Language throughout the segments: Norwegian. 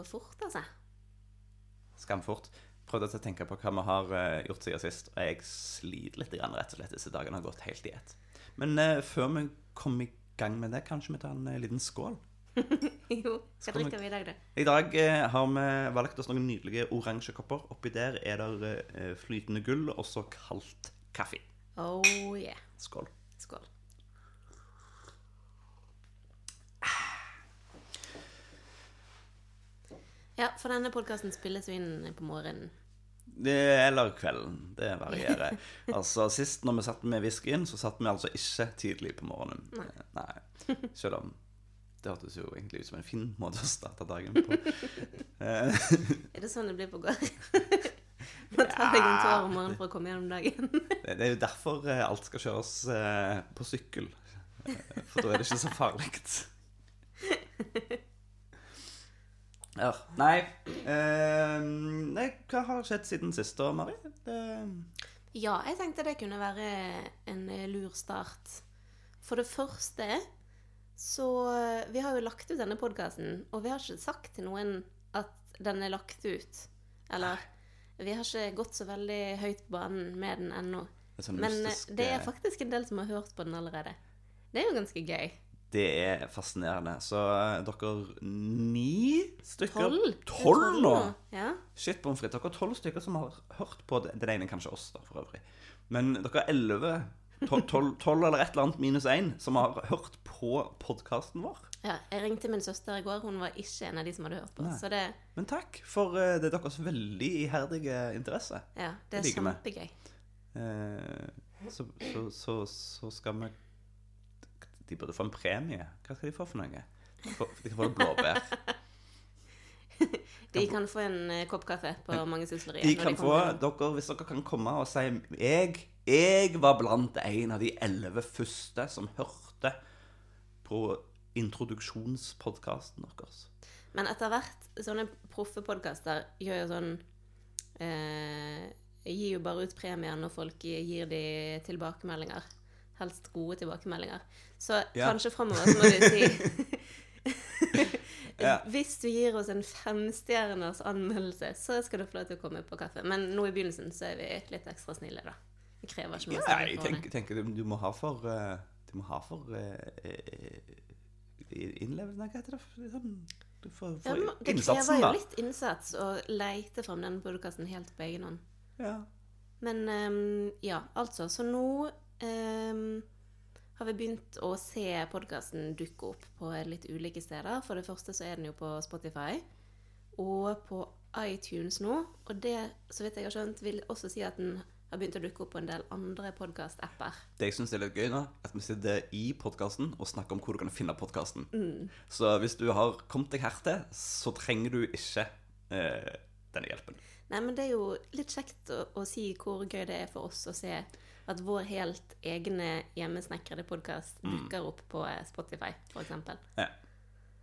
går fort, altså. Skamfort. Prøvde å tenke på hva vi har eh, gjort siden sist, og jeg sliter litt rett og slett. Disse dagene har gått helt i ett. Men uh, før vi kommer i gang med det, kanskje vi tar en uh, liten skål? jo, hva drikker vi i dag, da? I dag uh, har vi valgt oss noen nydelige oransje kopper. Oppi der er det flytende gull og så kaldt kaffe. Oh yeah. Skål. Skål. Ja, for denne podkasten spilles jo inn på morgenen. Det, eller kvelden. Det varierer. altså, Sist når vi satt med whiskyen, så satt vi altså ikke tidlig på morgenen. Nei. Selv om det hørtes jo egentlig ut som en fin måte å starte dagen på. Eh, Er det sånn det blir på gård? Må ta deg en tår om morgenen for å komme gjennom dagen. det det er jo derfor eh, alt skal kjøres eh, på sykkel. Eh, For da er det ikke så farlig. Ja, nei, eh, nei Hva har skjedd siden sist, da, Mari? Det, Ja, jeg tenkte det kunne være en eh, lur start. For det første så Vi har jo lagt ut denne podkasten, og vi har ikke sagt til noen at den er lagt ut. Eller vi har ikke gått så veldig høyt på banen med den ennå. det er sånn Men eh, mystisk, det er eh, faktisk en del som har hørt på den allerede. Det er jo ganske gøy. Det er fascinerende. Så eh, dere ni stykker Tolv. Tolv nå? Ja. Shit, pommes frites. Dere er tolv stykker som har hørt på det. Den ene kanskje oss, da, for øvrig. Men dere er elleve. Tolv, eller et eller annet minus én som har hørt på podkasten vår. ja. Jeg ringte min søster i går. Hun var ikke en av de som hadde hørt på. Så det, Men takk for eh, det er deres veldig iherdige interesse. ja, det er kjempegøy. Eh, så, så, så, så skal vi De burde få en premie. Hva skal de få for noe? De får- de kan få blåbær. De kan få en eh, kopp kaffe på Mangesusleriet. De kan de få, dere, Hvis dere kan komme og si jeg, jeg var blant en av de elleve første som hørte på introduksjonspodkasten deres. Men etter hvert, sånne proffe podkaster gjør jo sånn eh, Gir jo bare ut premier når folk gir de tilbakemeldinger. Helst gode tilbakemeldinger. Så Ja. kanskje framover så må du si Ja. Hvis du gir oss en femstjerners anmeldelse, så skal du få lov til å komme på kaffe. Men nå i begynnelsen så er vi litt ekstra snille, da. Vi krever ikke Ja, masse jeg tenker, tenker du, du må ha for uh, Du må ha for uh, innlevelse hva heter det? Sånn, du får Ja, det innsatsen, krever jo litt innsats å leite fram den podkasten helt på egen hånd. Ja. Men um, ja, altså. Så nå ehm, har vi begynt å se podkasten dukke opp på litt ulike steder. For det første så er den jo på Spotify og på iTunes nå. Og det, så vidt jeg har skjønt, vil også si at den har begynt å dukke opp på en del andre podkast-apper. Det jeg syns er litt gøy nå, at vi sitter i podkasten og snakker om hvor du kan finne podkasten. Mm. Så hvis du har kommet deg hertil, så trenger du ikke eh, denne hjelpen. Nei, men det er jo litt kjekt å, å si hvor gøy det er for oss å se at vår helt egne hjemmesnekrede podkast dukker opp på eh, Spotify, f.eks. Ja.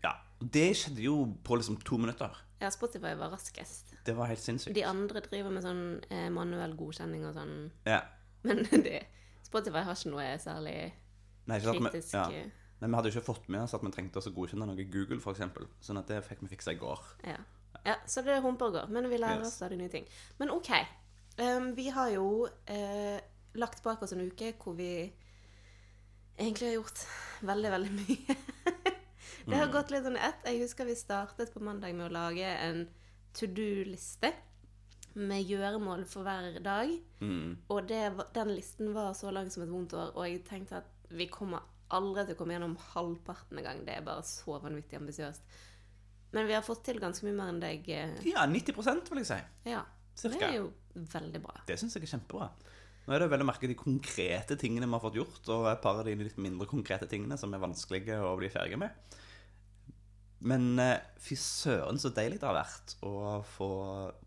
ja. Det skjedde jo på liksom to minutter. Ja, Spotify var raskest. Det var helt sinnssykt. De andre driver med sånn eh, manuell godkjenning og sånn. Ja. Men det, Spotify har ikke noe særlig Nei, ikke at vi, kritisk ja. eh, Nei, vi hadde jo ikke fått med oss at vi trengte oss å godkjenne noe Google, f.eks. Sånn at det fikk vi fiksa i går. ja. ja, så det humper og går. Men vi lærer Yes. oss stadig nye ting. Men OK. Um, vi har jo eh, lagt bak oss en uke hvor vi egentlig har gjort veldig, veldig mye. det Mm. har gått litt sånn i ett. Jeg husker vi startet på mandag med å lage en to do-liste med gjøremål for hver dag. Mm. Og det, den listen var så lang som et vondt år, og jeg tenkte at vi kommer aldri til å komme gjennom halvparten engang. Det er bare så vanvittig ambisiøst. Men vi har fått til ganske mye mer enn deg. eh, Ja, 90 vil jeg si. Ja. Cirka. Det er jo veldig bra. Det syns jeg er kjempebra. Nå er det vel å merke de konkrete tingene vi har fått gjort, og et par av de litt mindre konkrete tingene som er vanskelige å bli ferdig med. Men eh, fy søren så deilig det har vært å få,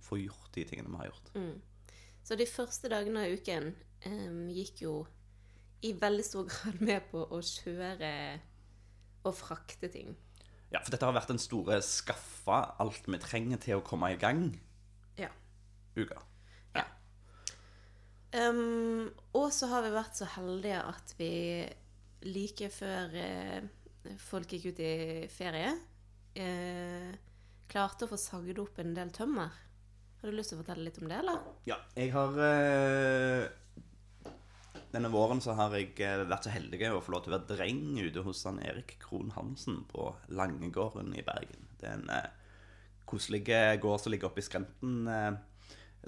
få gjort de tingene vi har gjort. Mm. Så de første dagene av uken um, gikk jo i veldig stor grad med på å kjøre og frakte ting. Ja, For dette har vært den store skaffa alt vi trenger til å komme i gang. Ja. uka. Um, og så har vi vært så heldige at vi like før eh, folk gikk ut i ferie, eh, klarte å få sagd opp en del tømmer. Har du lyst til å fortelle litt om det, eller? Ja, jeg har eh, Denne våren så har jeg eh, vært så heldig å få lov til å være dreng ute hos han Erik Krohn Hansen på Langegården i Bergen. Det er en eh, koselig gård som ligger oppe i skrenten.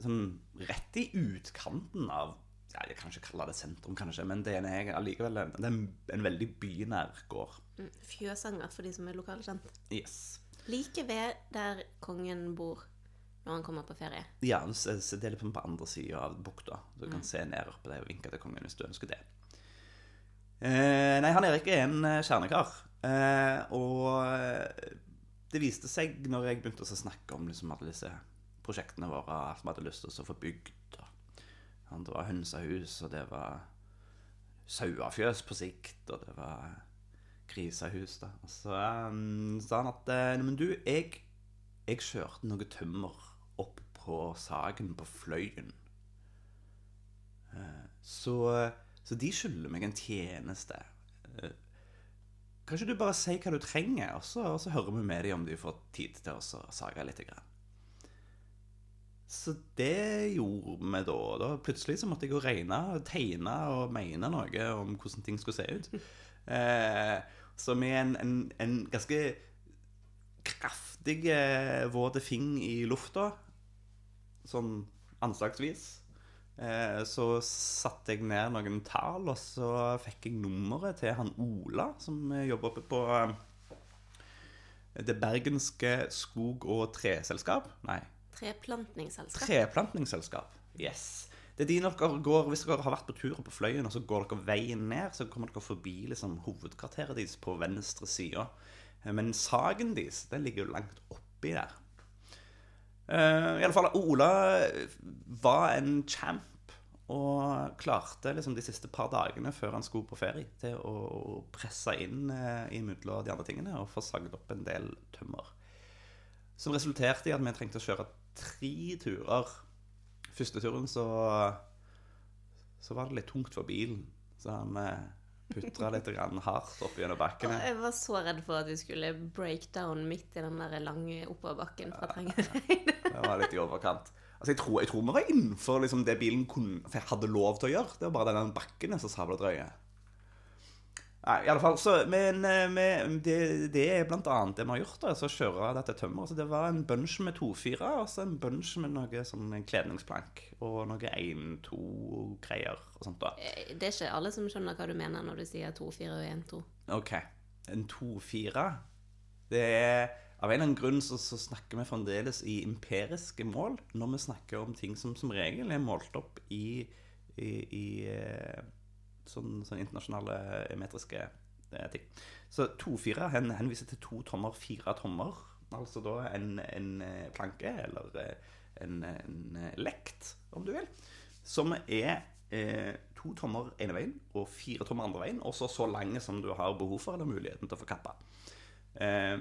Sånn rett i utkanten av ja, Jeg kan ikke kalle det sentrum, kanskje, men det er allikevel en, det en, en veldig bynær gård. Mm, Fjøsanger, for de som er lokalkjent. Yes. Like ved der kongen bor når han kommer på ferie. Ja, så, så det er litt på andre sida av bukta. Så du kan se ned oppe der og vinke til kongen hvis du ønsker det. Eh, nei, han Erik er en eh, kjernekar. Eh, og eh, det viste seg når jeg begynte å snakke om liksom alle disse prosjektene våre, at vi hadde lyst til å få bygd. Det var hønsehus, og det var sauefjøs på sikt, og det var grisehus. da. Og så um, sa han at eh, Men du, jeg, jeg kjørte noe tømmer opp på Sagen på Fløyen. Eh, Så, så de skylder meg en tjeneste. Kanskje Kan ikke du bare si hva du trenger, og så, og så hører vi med dem om de får tid til å sage litt? Grann. Så det gjorde vi da. da. Plutselig så måtte jeg jo regne, og tegne og mene noe om hvordan ting skulle se ut. Eh, så med en, en, en ganske kraftig eh, våt fing i lufta, sånn anslagsvis, eh, så satte jeg ned noen tall, og så fikk jeg nummeret til han Ola, som jobber oppe på eh, det bergenske skog- og treselskap. Nei, Treplantningsselskap. Treplantningsselskap. Yes. Det er de dere går, Hvis dere har vært på tur på Fløyen, og så går dere veien ned, så kommer dere forbi liksom, hovedkvarteret deres på venstre side. Men saken deres den ligger jo langt oppi der. Uh, I alle fall, Ola var en champ og klarte liksom de siste par dagene før han skulle på ferie, til å presse inn uh, imellom de andre tingene og få sagd opp en del tømmer. Som resulterte i at vi trengte å kjøre tre turer. Første turen så, så var det litt tungt for bilen, så han eh, putra litt hardt opp gjennom bakken. jeg var så redd for at vi skulle break down midt i den der lange oppoverbakken fra Trengereid. Det var litt i overkant. Altså, jeg, tror, jeg tror vi var innenfor liksom, det bilen kunne, hadde lov til å gjøre. Det var bare den bakken som sabla drøye. Nei, i alle fall, så, Men eh, med, det, det er blant annet det vi har gjort. altså kjøre dette tømmeret. Så det var en bunch med to-fire, og så en bunch med noe sånn en kledningsplank. Og noe én-to-greier og sånt. da. Eh, Det er ikke alle som skjønner hva du mener når du sier 2, 4 og 1, 2. Ok. En 2-4. Det er Av en eller annen grunn så, så snakker vi fremdeles i empiriske mål når vi snakker om ting som som regel er målt opp i, i, i eh, sånn, sånn internasjonale eh, metriske eh, ting. Så 2-4 hen, henviser til to tommer, fire tommer. Altså da en, en eh, planke eller en, en lekt, om du vil. Som er eh, to tommer ene veien og fire tommer andre veien, også så lange som du har behov for eller muligheten til å få kappa. Eh,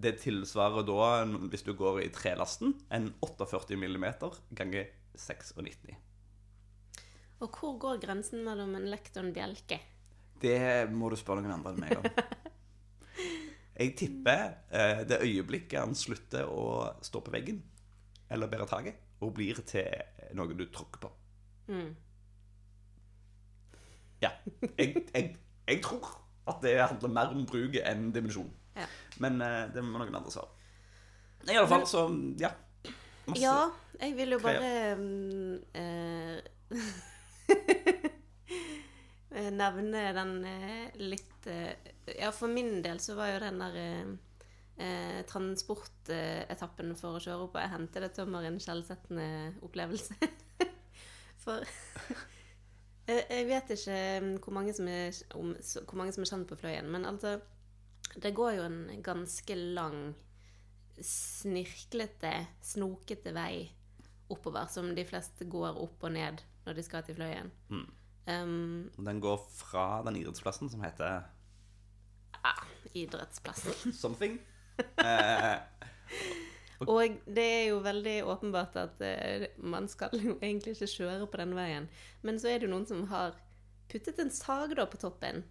det tilsvarer da, hvis du går i trelasten, en 48 mm ganger 96. Og hvor går grensen mellom en lekt og en bjelke? Det må du spørre noen andre enn meg om. Jeg tipper eh, det øyeblikket han slutter å stå på veggen eller bære taket, og blir til noe du tråkker på. Mm. Ja. Jeg, jeg, jeg tror at det handler mer om bruket enn dimensjon. Ja. Men eh, det må noen andre svare. I alle fall, så ja. Masse. Ja, jeg vil jo bare mm, eh, Nevne den eh, litt eh, Ja, for min del så var jo den der eh, eh, transportetappen for å kjøre opp og hente det tømmer en skjellsettende opplevelse. for eh, jeg vet ikke mm, hvor mange, er, om, hvor mange som er kjent på Fløyen, men altså Det går jo en ganske lang snirklete, snokete vei oppover, som de fleste går opp og ned når de skal til Fløyen. Mm. Um, Den går fra den idrettsplassen som heter Ja, idrettsplassen. Something. Eh, Og det er jo veldig åpenbart at eh, man skal jo egentlig ikke kjøre på den veien. Men så er det jo noen som har puttet en sag da på toppen.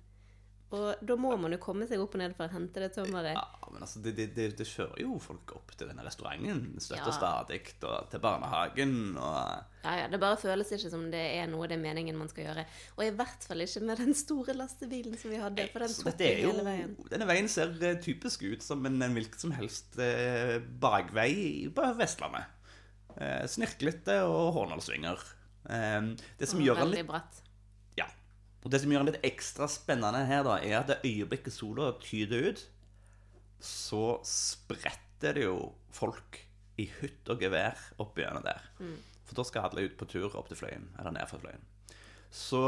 Og da må man jo komme seg opp og ned for å hente det tømmeret. Ja, men altså, det, det, det, kjører jo folk opp til denne restauranten Støtter Ja. stadig, og til barnehagen og Ja, ja, Det bare føles ikke som det er noe det er meningen man skal gjøre. Og i hvert fall ikke med den store lastebilen som vi hadde. For den Så tok jo hele veien. Denne veien ser eh, typisk ut som en, en hvilken som helst eh, bakvei på Vestlandet. Eh, snirklete og hårnålsvinger. Eh, det som Og gjør den litt bratt. Og det som gjør det litt ekstra spennende her, da, er at det øyeblikket sola tyder ut, så spretter det jo folk i hytt og gevær opp gjennom der. For da skal alle ut på tur opp til Fløyen, eller ned fra Fløyen. Så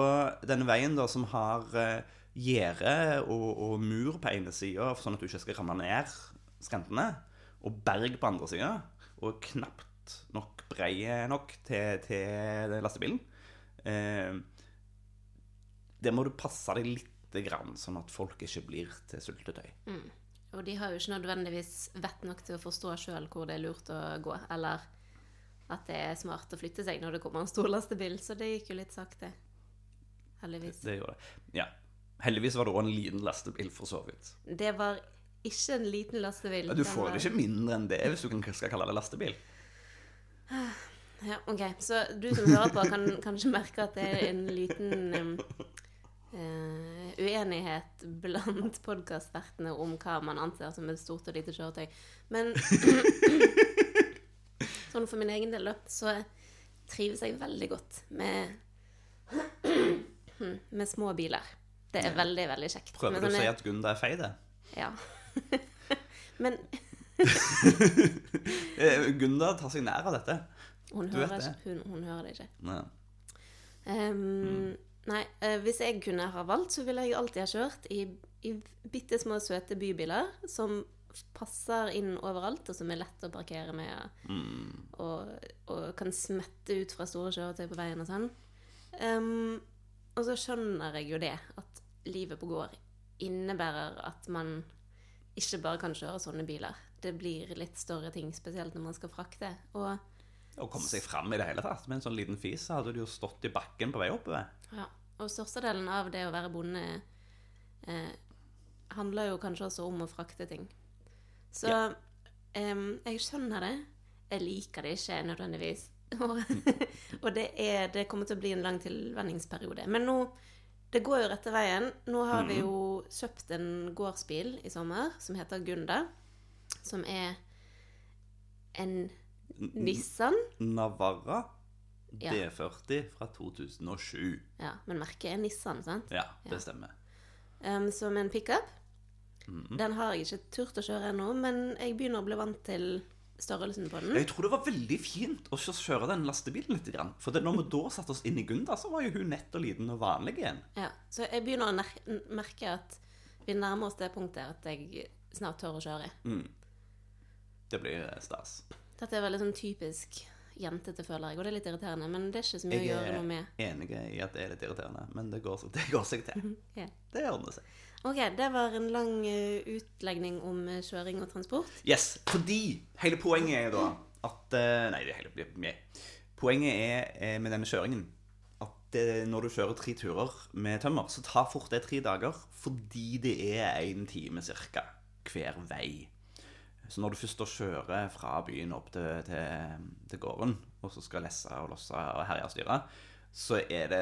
denne veien da, som har eh, gjerde og, og mur på ene sida, sånn at du ikke skal ramme ned skrentene, og berg på andre sida, og knapt nok breie nok til, til lastebilen, eh, det må du passe deg lite grann, sånn at folk ikke blir til syltetøy. Og de har jo ikke nødvendigvis vett nok til å forstå sjøl hvor det er lurt å gå, eller at det er smart å flytte seg når det kommer en stor lastebil, så det gikk jo litt sakte. Heldigvis. Det gjorde det. Ja. Heldigvis var det òg en liten lastebil, for så vidt. Det var ikke en liten lastebil. Ja, du får var- det ikke mindre enn det hvis du kan- skal kalle det lastebil. Ja, ok. Så du som hører på, kan kanskje merke at det er en liten um, eh, uenighet blant podkastvertene om hva man anser som et stort og lite kjøretøy. Men sånn for min egen del, da, så trives jeg veldig godt med med små biler. Det er veldig, veldig kjekt. Prøver du å si at Gunda er fei, det? Ja. Men Eh, Gunda tar seg nær av dette. hun Du vet hører, det. ikke, hun, hun hører det ikke. Ja. Ehm, Nei, eh, hvis jeg kunne ha valgt, så ville jeg alltid ha kjørt i, i bitte små, søte bybiler som passer inn overalt, og som er lett å parkere med, og, og kan smette ut fra store kjøretøy på veien og sånn. Um, og så skjønner jeg jo det, at livet på gård innebærer at man ikke bare kan kjøre sånne biler. Det blir litt større ting, spesielt når man skal frakte. Og Å komme seg fram i det hele tatt. Med en sånn liten fis så hadde du jo stått i bakken på vei oppover. Ja, og størstedelen av det å være bonde eh, handler jo kanskje også om å frakte ting. Så Ja. eh, jeg skjønner det. Jeg liker det ikke nødvendigvis. Og, det, er, det kommer til å bli en lang tilvenningsperiode. Men nå Det går jo rette veien. Nå har vi jo kjøpt en gårdsbil i sommer som heter Gunda. Som er en Nissan. Navarra Ja. D40 fra 2007. Ja, men merket er Nissan, sant? Ja, det Ja. stemmer. um, som en pickup. Mhm. Den har jeg ikke turt å kjøre ennå, men jeg begynner å bli vant til størrelsen på den. Jeg tror det var veldig fint å kjøre den lastebilen litt. Grann. For når vi da satte oss inn i Gunda, så var jo hun nett og liten og vanlig igjen. Ja, så jeg begynner å merke at vi nærmer oss det punktet at jeg snart tør å kjøre. Mm. Det blir stas. Dette er veldig sånn typisk jentete, føler jeg, og det er litt irriterende, men det er ikke så mye å gjøre noe med. Jeg er enig i at det er litt irriterende, men det går, det går seg til. yeah. Det ordner seg. Ok, det var en lang eh, utlegning om eh, kjøring og transport. Yes, fordi hele poenget er da at eh, Nei, det er hele ja. Poenget er med denne kjøringen at når du kjører tre turer med tømmer, så tar fort det tre dager fordi det er en time cirka hver vei. Så når du først kjører fra byen opp til, til, til gården, og så skal lesse og losse og herje og styre, så er det,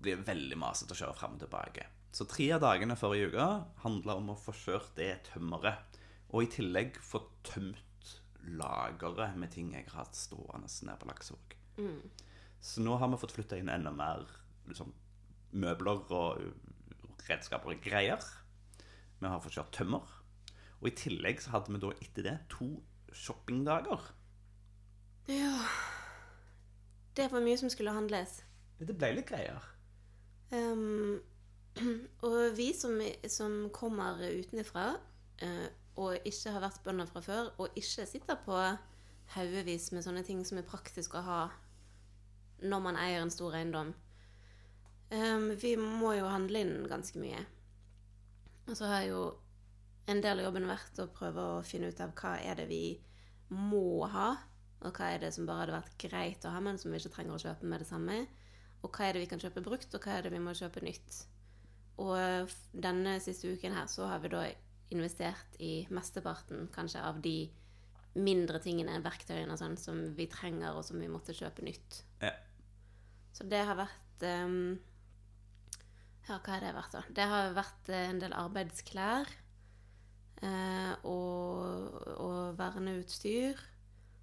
blir det veldig masete å kjøre fram og tilbake. Så tre av dagene forrige uke handla om å få kjørt det tømmeret. Og i tillegg få tømt lageret med ting jeg har hatt stående nede på Laksevåg. Så nå har vi fått flytta inn enda mer liksom, møbler og redskaper og greier. Vi har fått kjørt tømmer. Og i tillegg så hadde vi da etter det to shoppingdager. Ja Det var mye som skulle handles. Det ble litt greier. Um, og vi som, som kommer utenfra, uh, og ikke har vært bønder fra før, og ikke sitter på haugevis med sånne ting som er praktisk å ha når man eier en stor eiendom, um, vi må jo handle inn ganske mye. Og så har jeg jo en del av jobben vært å prøve å finne ut av hva er det vi må ha, og hva er det som bare hadde vært greit å ha, men som vi ikke trenger å kjøpe med det samme. Og hva er det vi kan kjøpe brukt, og hva er det vi må kjøpe nytt. Og denne siste uken her så har vi da investert i mesteparten kanskje av de mindre tingene, verktøyene og sånn, som vi trenger, og som vi måtte kjøpe nytt. Ja. Så det har vært um, Ja, hva har det vært, da? Det har vært eh, en del arbeidsklær. Eh, og, og verneutstyr.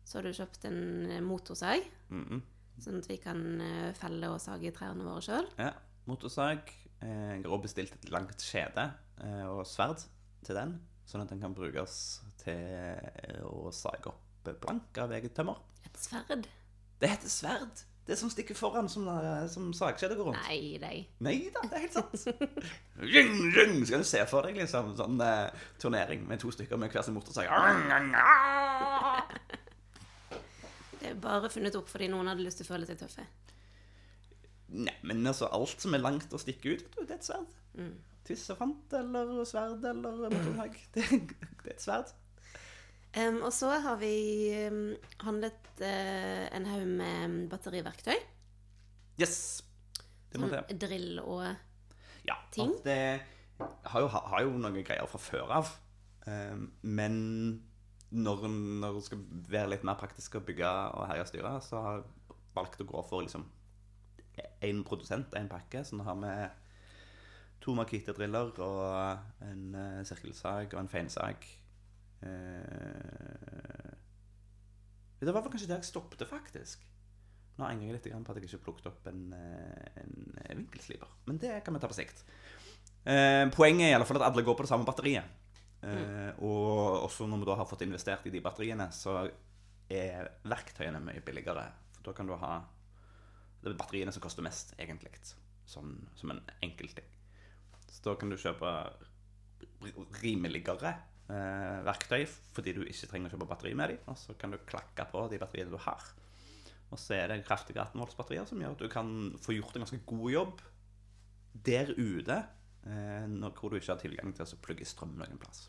Så har du kjøpt en motorsag, motorsag, -mm. sånn at vi kan eh, felle og sage trærne våre sjøl. Ja, motorsag. Eh, Jeg har også bestilt et langt skjede og sverd til den, sånn at den kan brukes til å sage opp blank av eget tømmer. Et sverd? Det heter sverd! Det som stikker foran, som, eh, som sagskjedet går rundt. Nei, nei. Nei da, det er helt sant. Ring, ring, skal du se for deg liksom sånn eh, turnering med to stykker med hver sin motorsag. Det er bare funnet opp fordi noen hadde lyst til å føle seg tøffe. Nei, men altså, alt som er langt å stikke ut, vet du, det er et sverd. Mm. Tissefant eller sverd eller motorsag. Det, det er et sverd. Em, og så har vi um, handlet uh, en haug med batteriverktøy. Yes! Det må Sånn til. drill og Ja, ting. Ja. det har jo, har jo noen greier fra før av. Um, men når, en skal være litt mer praktisk å bygge og herje og styre, så har jeg valgt å gå for liksom én produsent, én pakke. Så nå har vi to Makita-driller og en uh, sirkelsag og en feinsag. Eh, det var vel kanskje der jeg stoppet, faktisk. Nå angrer jeg litt på at jeg ikke plukket opp en, eh, en vinkelsliper. Men det kan vi ta på sikt. Eh, poenget er i alle fall at alle går på det samme batteriet. Eh, Og også når vi da har fått investert i de batteriene, så er verktøyene mye billigere. For da kan du ha Det er batteriene som koster mest, egentlig. Sånn som en enkeltting. Så da kan du kjøpe rimeligere eh, verktøy fordi du ikke trenger å kjøpe batteri med dem. Og så kan du klakke på de batteriene du har. Og så er det kraftige 18-voltsbatterier som gjør at du kan få gjort en ganske god jobb der ute eh, når, hvor du ikke har tilgang til å plugge strøm noen plass.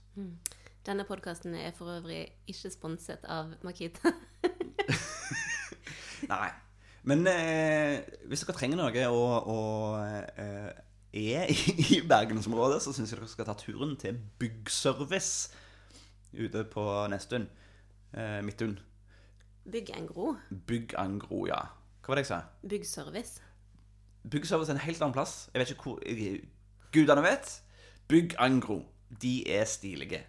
Denne podkasten er for øvrig ikke sponset av Makita. Nei. Men eh, hvis dere trenger noe å, å eh, er i, bergensområdet, så syns jeg dere skal ta turen til Byggservice ute på Nesttun. Eh, Midtun. Bygg en gro. Bygg Angro, ja. Hva var det jeg sa? Byggservice. Byggservice er en helt annen plass. Jeg vet ikke hvor jeg, Gudene vet. Bygg Angro. De er stilige.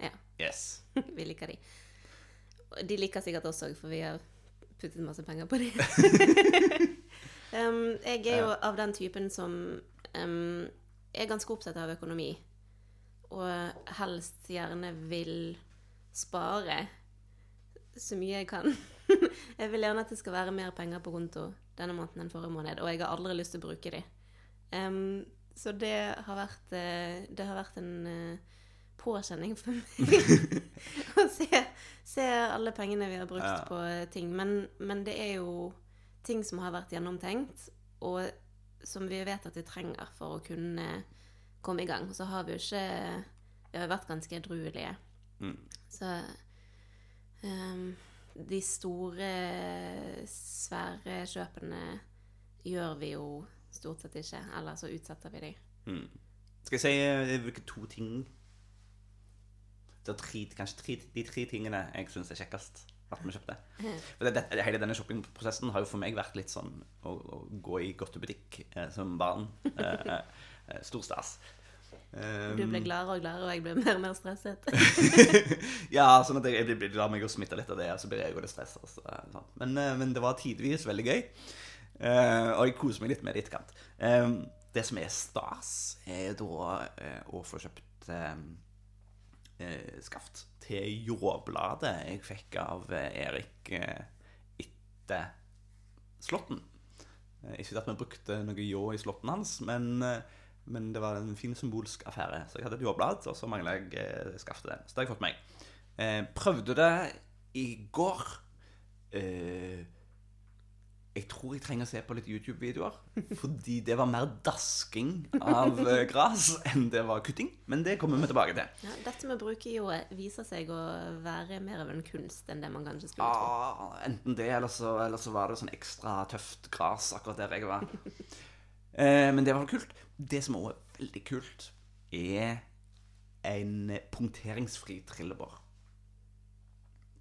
Ja, Yes. vi liker de. De liker sikkert oss òg, for vi har puttet masse penger på de. um, jeg er jo av den typen som um, er ganske opptatt av økonomi. Og helst gjerne vil spare så mye jeg kan. jeg vil gjerne at det skal være mer penger på konto denne måneden enn forrige måned, og jeg har aldri lyst til å bruke de. Um, så det har vært, eh, det har vært en eh, påkjenning for meg å se, se alle pengene vi har brukt Ja. på ting. Men, men det er jo ting som har vært gjennomtenkt, og som vi vet at vi trenger for å kunne komme i gang. Så har vi jo ikke Vi har vært ganske edruelige. Mm. Så um, de store, svære kjøpene gjør vi jo stort sett ikke. Eller så utsetter vi de. Mm. Skal jeg si eh, hvilke to ting Det er tre, kanskje tre, de tre tingene jeg syns er kjekkest at vi kjøpte. For det, det, Hele denne shoppingprosessen har jo for meg vært litt sånn å, å gå i godtebutikk eh, som barn. Eh, eh, stor stas. Um, Du ble gladere og gladere, og jeg ble mer og mer stresset. ja, sånn at jeg, jeg, jeg lar meg jo smitte litt av det, og så blir jeg jo litt stressa. Altså. Men, eh, men det var tidvis veldig gøy. uh, og jeg koser meg litt med det i etterkant. Um, det som er stas, er da uh, å få kjøpt eh, eh, skaft til jordbladet jeg fikk av eh, Erik eh, etter slåtten. Ikke at vi brukte noe ljå i slåtten hans, men, men det var en fin symbolsk affære. Så jeg hadde et jordblad, og så mangla jeg skaftet. Så det har jeg fått meg. Eh, prøvde det i går. Eh, jeg tror jeg trenger å se på litt YouTube-videoer. Fordi det var mer dasking av gress gras enn det var kutting. Men det kommer vi tilbake til. Ja, dette med å i jordet viser seg å være mer av en kunst enn det man kanskje skulle tro. Ah, enten det, eller så, eller så var det sånn ekstra tøft gras akkurat der jeg var. Eh, men det var kult. Det som også er veldig kult, er en punkteringsfri trillebår.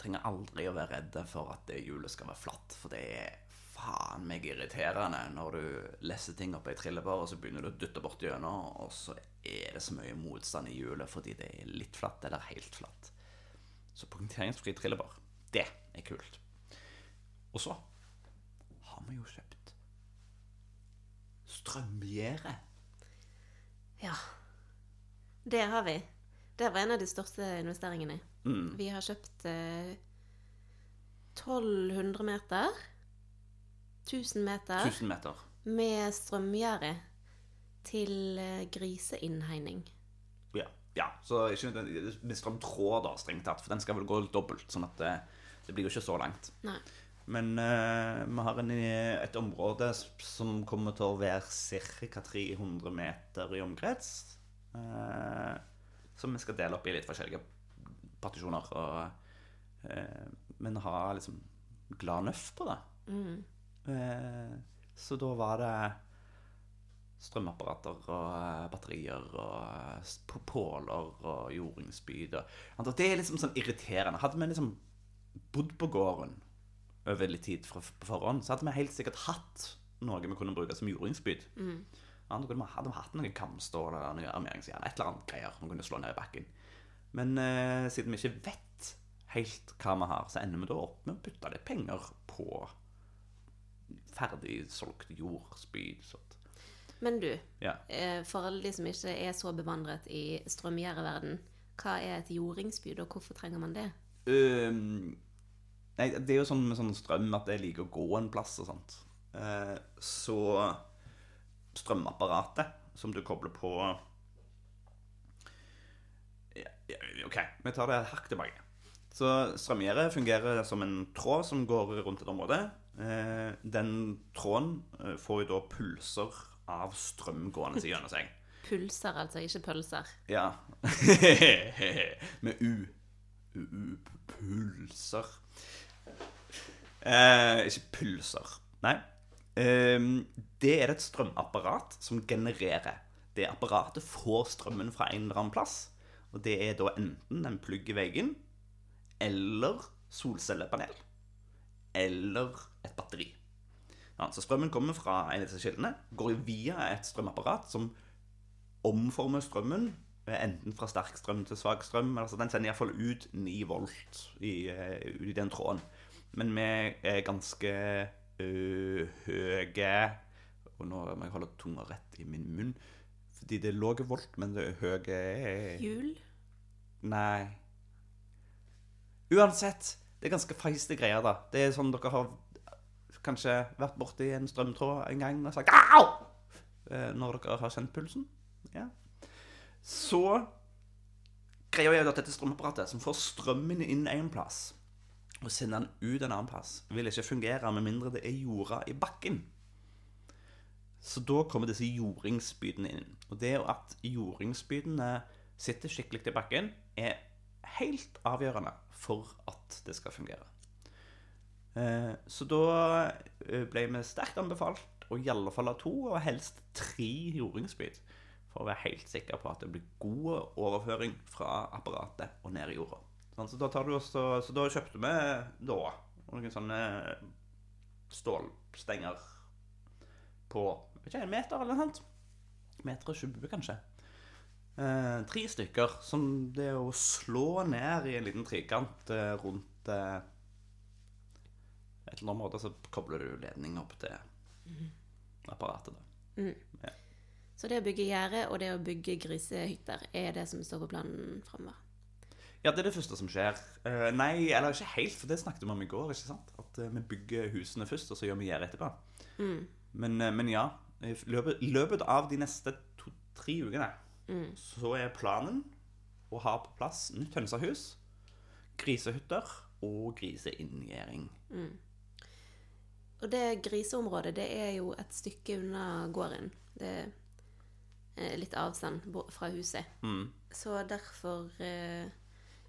Trenger aldri å være redde for at hjulet skal være flatt, for det er faen meg irriterende når du leser ting opp ei trillebår, og så begynner du å dytte borti gjennom, og så er det så mye motstand i hjulet fordi det er litt flatt eller helt flatt. Så punkteringsfri trillebår, det er kult. Og så har vi jo kjøpt strømgjerde. Ja. Det har vi. Det var en av de største investeringene. Mm. Vi har kjøpt eh, 1200 meter. 1000 meter 1000 meter. med strømgjerde til eh, griseinnhegning. Ja. ja. Så ikke nødvendigvis med strømtråd, da, strengt tatt. For den skal vel gå dobbelt, sånn at det, det blir jo ikke så langt. Nei. Men uh, vi har en, et område som kommer til å være ca. 300 meter i omkrets. Uh, som vi skal dele opp i litt forskjellige partisjoner. Og, uh, men ha liksom glad nøff på det. Mm. Eh, så da var det strømapparater og eh, batterier og eh, påler og jordingsspyd. og- Det er liksom sånn irriterende. Hadde vi liksom bodd på gården over litt tid på forhånd, så hadde vi helt sikkert hatt noe vi kunne bruke som jordingsspyd. Ja, da kunne vi hadde hatt noe kamstål eller noe armeringsjern, et eller annet greier vi kunne slå ned i bakken. Men eh, siden vi ikke vet helt hva vi har, så ender vi da opp med å putte litt penger på ferdig solgt jordspyd. Sånt. Men du, Ja. eh, for alle de som ikke er så bevandret i strømgjerdeverden, hva er et jordingsspyd, og hvorfor trenger man det? Um, nei, det er jo sånn med sånn strøm at jeg liker å gå en plass og sånt. Uh, så strømapparatet som du kobler på ja, ja, OK, vi tar det et hakk tilbake. Så strømgjerdet fungerer som en tråd som går rundt et område. Eh, den tråden eh, får jo da pulser av strøm gående gjennom seg. Pulser, altså, ikke pølser. Ja. Med U. U, U pulser. Eh, ikke pulser. Nei. Eh, det er et strømapparat som genererer. Det apparatet får strømmen fra en eller annen plass. Og det er da enten en plugg i veggen, eller solcellepanel, eller et batteri. Ja, så strømmen kommer fra en av disse kildene, går via et strømapparat som omformer strømmen, eh, enten fra sterk strøm til svak strøm. Altså den sender iallfall ut 9 volt i, eh, ut i den tråden. Men vi er ganske høye Og nå må jeg holde tunga rett i min munn. Fordi det er lave volt, men det er høye Hjul? Nei. Uansett, det er ganske feiste greier, da. Det er sånn dere har kanskje vært borti en strømtråd en gang og sagt au! Eh, Når dere har kjent pulsen. Ja. Så greia er at dette strømapparatet, som får strømmen inn en plass, og sender den ut en annen plass, vil ikke fungere med mindre det er jorda i bakken. Så da kommer disse jordingsbydene inn. Og det at jordingsbydene sitter skikkelig i bakken, er helt avgjørende for at det skal fungere. Eh, Så da eh, ble vi sterkt anbefalt å i alle fall ha to, og helst tre jordingsspyd. For å være helt sikker på at det blir god overføring fra apparatet og ned i jorda. Sånn, Så da, også, så da kjøpte vi da noen sånne stålstenger på ikke, en meter eller noe sånt. Meter og 20, kanskje. Eh, tre stykker som det å slå ned i en liten trikant eh, rundt eh, et eller annet område, så kobler du ledning opp til apparatet. da. Så det å bygge gjerde og det å bygge grisehytter er det som står på planen framover. Ja, det er det første som skjer. Eh, nei, eller ikke helt, for det snakket vi om i går. ikke sant? At eh, vi bygger husene først, og så gjør vi gjerdet etterpå. Men, eh, men ja, i løpet, løpet av de neste to-tre ukene så er planen å ha på plass nytt hønsehus, grisehytter og griseinngjerding. og det griseområdet, det er jo et stykke unna gården. Det er litt avstand fra huset. Mm. Så derfor eh,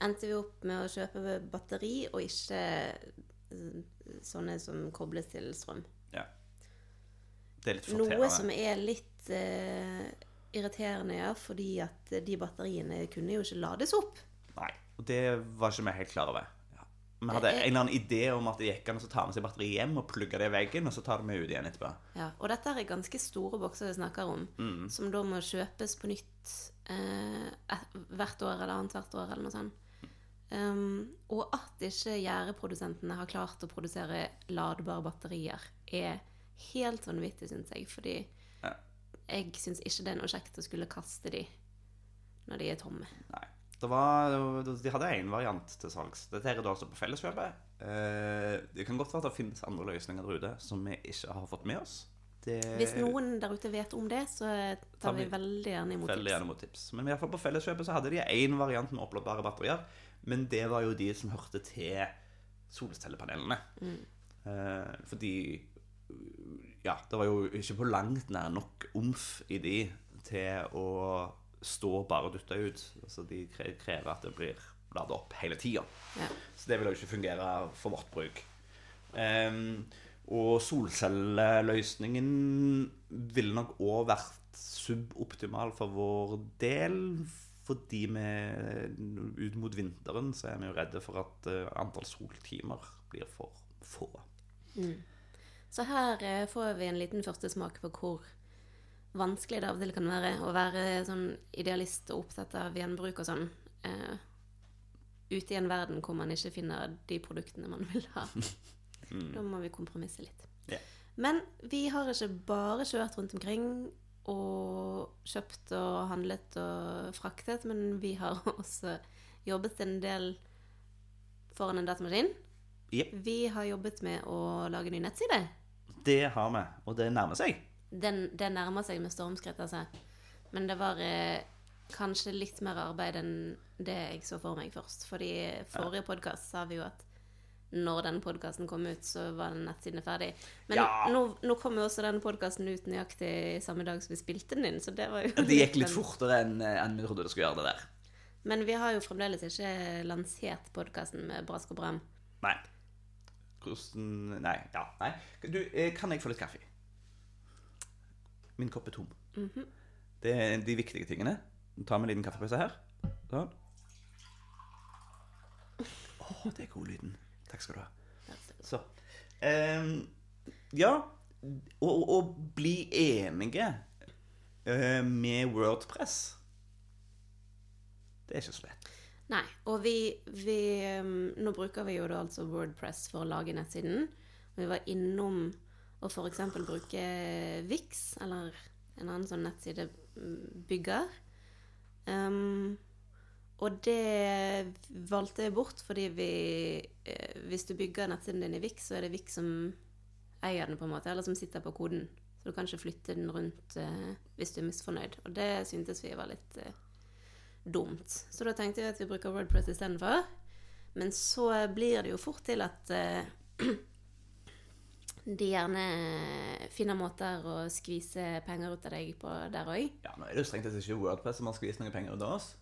endte vi opp med å kjøpe batteri, og ikke eh, sånne som kobles til strøm. Ja. Det er litt Noe som er litt eh, irriterende, ja, fordi at de batteriene kunne jo ikke lades opp. Nei, og det var ikke vi helt klar over. Ja. Vi hadde Eh, eh. en eller annen idé om at det gikk an å ta med seg batteri hjem og plugge det i veggen, og så ta det med ut igjen etterpå. Ja, og dette er ganske store bokser vi snakker om, Mm. som da må kjøpes på nytt eh, hvert år eller annet hvert år, eller noe sånt. Um, og at ikke gjerdeprodusentene har klart å produsere ladbare batterier, er helt vanvittig, syns jeg. Fordi Ja. Jeg syns ikke det er noe kjekt å skulle kaste de når de er tomme. Nei. Det var, de hadde én variant til salgs. Dette er da altså på Felleskjøpet. Eh, det kan godt være at det finnes andre løsninger der ute som vi ikke har fått med oss. Det Hvis noen der ute vet om det, så Tar vi vi veldig gjerne imot Veldig tips. gjerne mot tips. Men i hvert fall på Felleskjøpet så hadde de én variant med oppladbare batterier. Men det var jo de som hørte til solcellepanelene. Mm. fordi Ja, det var jo ikke på langt nær nok omf i de til å stå bare og dytte ut. Altså de krever at det blir lada opp hele tida. Ja. Så det vil jo ikke fungere for vårt bruk. Um, og solcelleløsningen ville nok òg vært suboptimal for vår del. Fordi vi ut mot vinteren så er vi jo redde for at eh, antall soltimer blir for få. Så her eh, får vi en liten første smak på hvor vanskelig det av og til kan være å være sånn idealist og opptatt av gjenbruk og sånn. Eh, ute i en verden hvor man ikke finner de produktene man vil ha. Da må vi kompromisse litt. Yeah. Men vi har ikke bare kjørt rundt omkring og kjøpt og handlet og fraktet, men vi har også jobbet en del foran en datamaskin. Yep. Vi har jobbet med å lage ny nettside. Det har vi, og det nærmer seg. Den, det nærmer seg med stormskritt, altså. Men det var eh, kanskje litt mer arbeid enn det jeg så for meg først. Fordi forrige podkast sa vi jo at når den podkasten kom ut, så var den nettsiden ferdig. Men Ja. nå, nå kom jo også den podkasten ut nøyaktig samme dag som vi spilte den inn, så det var jo Det gikk litt fortere enn en vi trodde det skulle gjøre det der. Men vi har jo fremdeles ikke lansert podkasten med brask og bram. Nei. Hvordan Nei. Ja, nei. Du, eh, kan jeg få litt kaffe? Min kopp er tom. Det er de viktige tingene. Ta med en liten kaffepause her. Sånn. Å, det er god lyden. Takk skal du ha. Så. Um, ja. Å bli enige uh, med Wordpress Det er ikke så lett. Nei, og vi, vi um, Nå bruker vi jo da altså Wordpress for å lage nettsiden. Vi var innom å f.eks. bruke Vix, eller en annen sånn nettsidebygger. Um, og det valgte jeg bort fordi vi eh, Hvis du bygger nettsiden din i Vix, så er det Vix som eier den, på en måte, eller som sitter på koden. Så du kan ikke flytte den rundt uh, hvis du er misfornøyd. Og det syntes vi var litt eh, dumt. Så da tenkte jeg at vi bruker Wordpress istedenfor. Men så blir det jo fort til at uh, de gjerne finner måter å skvise penger ut av deg på der òg. Ja, nå er det jo strengt tatt ikke Wordpress som har skvist noen penger ut av oss.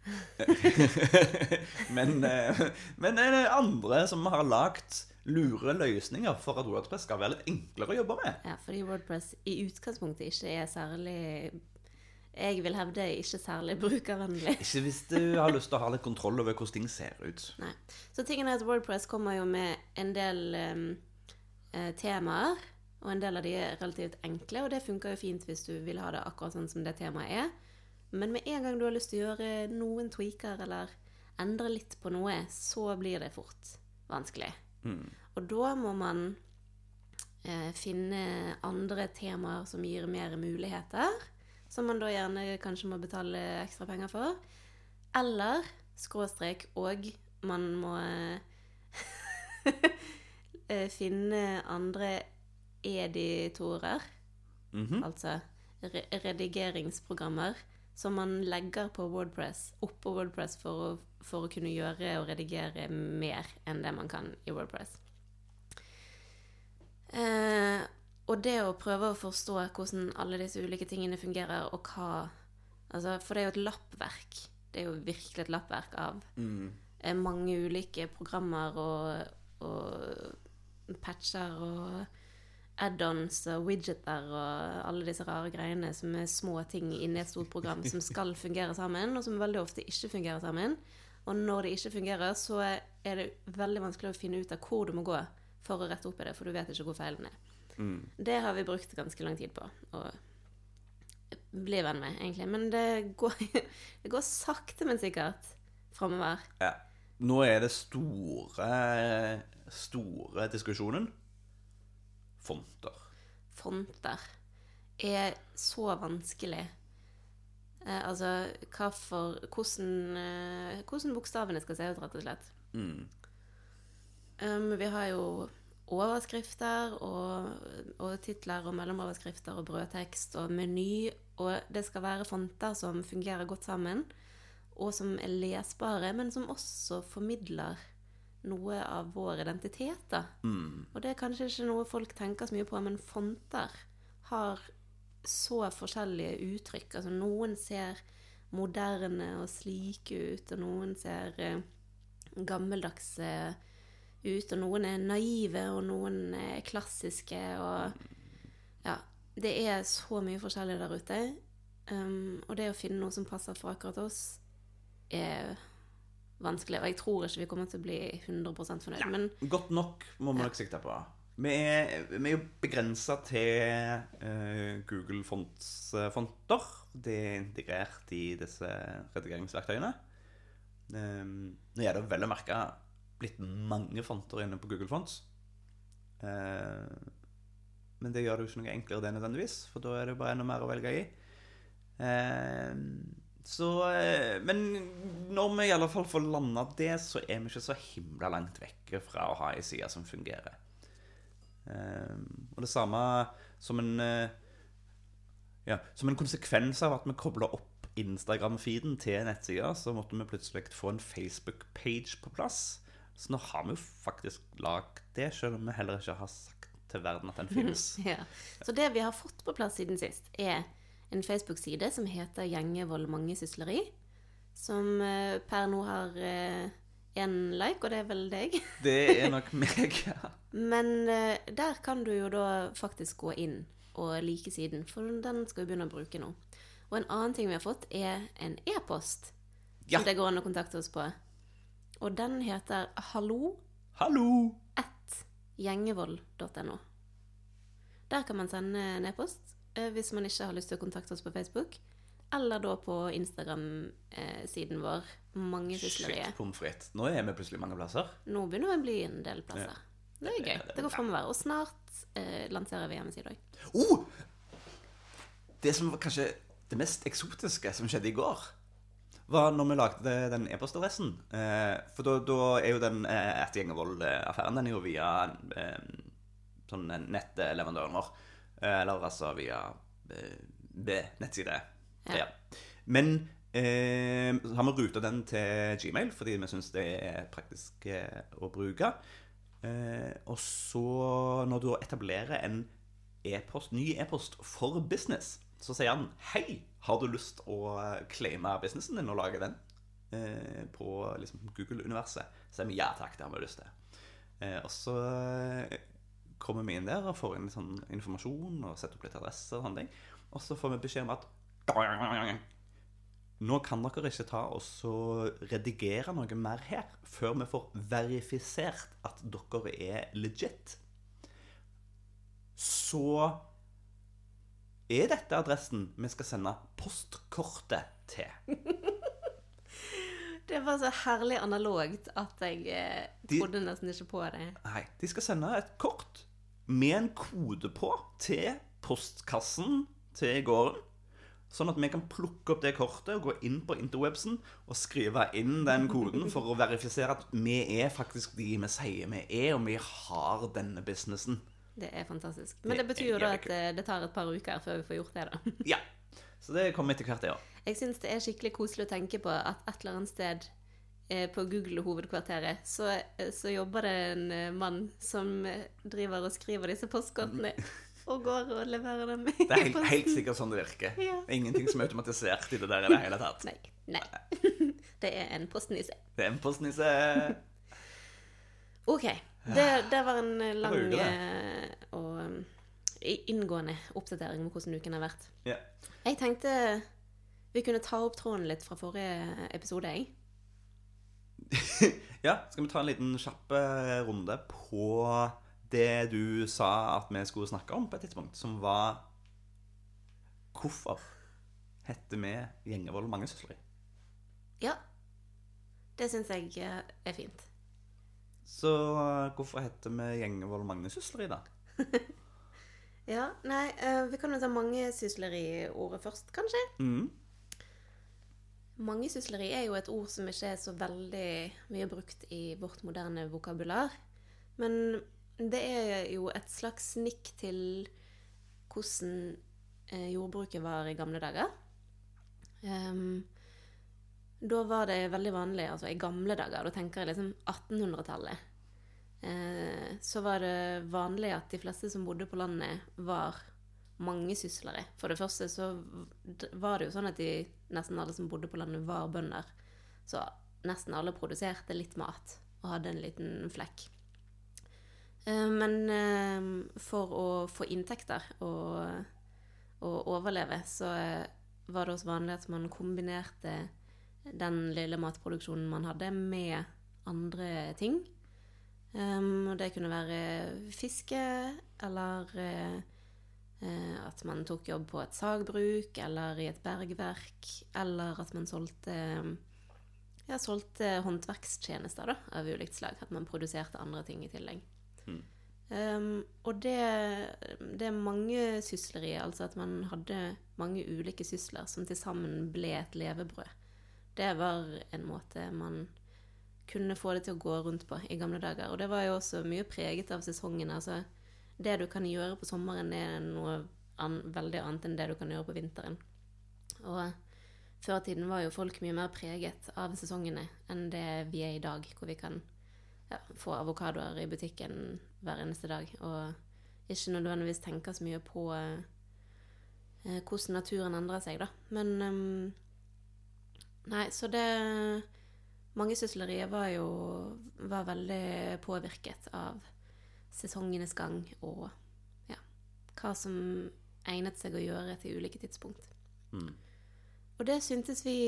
men uh, men er det andre som har lagt lure løsninger for at Wordpress skal være litt enklere å jobbe med. Ja, fordi Wordpress i utgangspunktet ikke er særlig Jeg vil hevde er ikke særlig brukervennlig. Ikke hvis du har lyst til å ha litt kontroll over hvordan ting ser ut. Nei. Så tingen er at Wordpress kommer jo med en del eh, temaer, og en del av de er relativt enkle, og det funker jo fint hvis du vil ha det akkurat sånn som det temaet er. Men med en gang du har lyst til å gjøre noen tweaker eller endre litt på noe, så blir det fort vanskelig. Og da må man eh, finne andre temaer som gir mer muligheter, som man da gjerne kanskje må betale ekstra penger for. Eller skråstrek, og man må eh, finne andre editorer, Mhm. altså re redigeringsprogrammer, som man legger på Wordpress, oppå Wordpress for å, for å kunne gjøre og redigere mer enn det man kan i Wordpress. Eh, og det å prøve å forstå hvordan alle disse ulike tingene fungerer, og hva altså, For det er jo et lappverk. Det er jo virkelig et lappverk av mm. mange ulike programmer og, og patcher og add-ons og widgeter og alle disse rare greiene som er små ting inni et stort program som skal fungere sammen, og som veldig ofte ikke fungerer sammen. Og når det ikke fungerer, så er det veldig vanskelig å finne ut av hvor du må gå for å rette opp i det, for du vet ikke hvor feilen er. Det har vi brukt ganske lang tid på å bli venn med, egentlig. Men det går, det går sakte, men sikkert framover. Ja. Nå er det store, store diskusjonen fonter. Fonter er så vanskelig. Eh, altså hva for Hvordan, eh, hvordan bokstavene skal se ut, rett og slett. Um, vi har jo overskrifter og, og titler og mellomoverskrifter og brødtekst og meny, og det skal være fonter som fungerer godt sammen, og som er lesbare, men som også formidler noe av vår identitet, da. Og det er kanskje ikke noe folk tenker så mye på, men fonter har så forskjellige uttrykk. Altså noen ser moderne og slike ut, og noen ser eh, gammeldagse ut, og noen er naive, og noen er klassiske, og ja. Det er så mye forskjellig der ute. Um, og det å finne noe som passer for akkurat oss, er vanskelig. Og jeg tror ikke vi kommer til å bli 100% fornøyd. Men Godt nok må vi nok sikte på. Vi er, vi er jo begrensa til uh, Google Fonts-fonter. Uh, Det er integrert i disse redigeringsverktøyene. Um, nå er det vel å merke blitt mange fonter inne på Google Fonts. Eh, men det gjør det jo ikke noe enklere det nødvendigvis, for da er det bare enda mer å velge i. Eh, så eh, Men når vi i alle fall får landa det, så er vi ikke så himla langt vekke fra å ha ei side som fungerer. Eh, og det samme som en eh, ja, Som en konsekvens av at vi kobler opp Instagram-feeden til nettsida, så måtte vi plutselig få en Facebook-page på plass. Så nå har vi jo faktisk lagd det, selv om vi heller ikke har sagt til verden at den finnes. ja. Så det vi har fått på plass siden sist, er en Facebook-side som heter Gjengevold mangesysleri. Som eh, per nå har én like, og det er vel deg. Det er nok meg, ja. Men eh, der kan du jo da faktisk gå inn og like siden, for den skal vi begynne å bruke nå. Og en annen ting vi har fått, er en e-post Ja. som det går an å kontakte oss på. Og den heter hallo Hallo! at gjengevold.no. Der kan man sende en e-post eh, hvis man ikke har lyst til å kontakte oss på Facebook. Eller da på Instagram-siden vår, Shit, Mangesysleriet. pommes frites. Nå er vi plutselig mange plasser. Nå begynner vi å bli en del plasser. Det er gøy. det går framover. Og snart eh, lanserer vi hjemmeside òg. Oh! Det som var kanskje det mest eksotiske som skjedde i går, var når vi lagde den e-postadressen. Eh, for da, da er jo den eh, Ertegjengervold-affæren Den er jo via eh, sånn nettleverandøren vår. Eh, eller altså via eh, nettside. Ja. Ja. Men eh, så har vi ruta den til Gmail fordi vi syns det er praktisk eh, å bruke. Eh, og så, når du etablerer en e-post, ny e-post for business, så sier han Hei, har du lyst å claime businessen din og lage den eh, på liksom, Google-universet? Så sier vi ja takk, det har vi lyst til. Eh, og så eh, kommer vi inn der og får inn litt sånn informasjon og setter opp litt adresser og sånne ting. Og så får vi beskjed om at nå kan dere ikke ta og så redigere noe mer her før vi får verifisert at dere er legit. Så er dette adressen vi skal sende postkortet til. Det var så herlig analogt at jeg eh, De- trodde nesten ikke på det. Nei, de skal sende et kort med en kode på til postkassen til gården. Sånn at vi kan plukke opp det kortet og gå inn på interwebsen og skrive inn den koden for å verifisere at vi er faktisk de vi sier vi er, og vi har denne businessen. Det er fantastisk. Men Det det betyr jo da at eh, det tar et par uker før vi får gjort det, da. Ja. Så det kommer etter hvert, det òg. Jeg syns det er skikkelig koselig å tenke på at et eller annet sted eh, på Google-hovedkvarteret, så, eh, så jobber det en mann som driver og skriver disse postkortene. Og går og leverer dem Det er helt, helt sikkert sånn det virker. Ja. Det er ingenting som er automatisert i det der i det hele tatt. Nei. nei. Det er en postnisse. Det er en postnisse. OK. Det, det var en eh, lang eh, og um, inngående oppdatering om hvordan uken har vært. Ja. Jeg tenkte vi kunne ta opp tråden litt fra forrige episode, jeg. ja, skal vi ta en liten kjapp eh, runde på det du sa at vi skulle snakke om på et tidspunkt, som var Hvorfor heter vi Gjengevold mangesysleri? Ja. Det syns jeg er fint. Så hvorfor heter vi Gjengevold mangesysleri, da? Ja, nei, eh, vi kan jo ta mangesysleri-ordet først, kanskje. Mm. Mangesysleri er jo et ord som ikke er så veldig mye brukt i vårt moderne vokabular. Men det er jo et slags nikk til hvordan eh, jordbruket var i gamle dager. Ehm, da var det veldig vanlig, altså i gamle dager, da tenker jeg liksom 1800-tallet, eh, så var det vanlig at de fleste som bodde på landet, var mangesyslere. For det første så var det jo sånn at de, nesten alle som bodde på landet, var bønder. Så nesten alle produserte litt mat og hadde en liten flekk. Eh, Men eh, for å få inntekter og, og overleve, så eh, var det også vanlig at man kombinerte den lille matproduksjonen man hadde, med andre ting. Um, og det kunne være fiske, eller eh, at man tok jobb på et sagbruk, eller i et bergverk, eller at man solgte ja, solgte håndverkstjenester da, av ulikt slag. At man produserte andre ting i tillegg. Mm. Um, og det, det er mange syslerier, altså at man hadde mange ulike sysler som til sammen ble et levebrød. Det var en måte man kunne få det til å gå rundt på i gamle dager. Og det var jo også mye preget av sesongen. Altså, det du kan gjøre på sommeren, er noe an veldig annet enn det du kan gjøre på vinteren. Og før i tiden var jo folk mye mer preget av sesongene enn det vi er i dag, hvor vi kan ja, få avokadoer i butikken hver eneste dag, og ikke nødvendigvis tenke så mye på eh, hvordan naturen endrer seg, da. Men ehm, Nei, så det Mangesysleriet var jo var veldig påvirket av sesongenes gang og ja, hva som egnet seg å gjøre til ulike tidspunkt. Mm. Og det syntes vi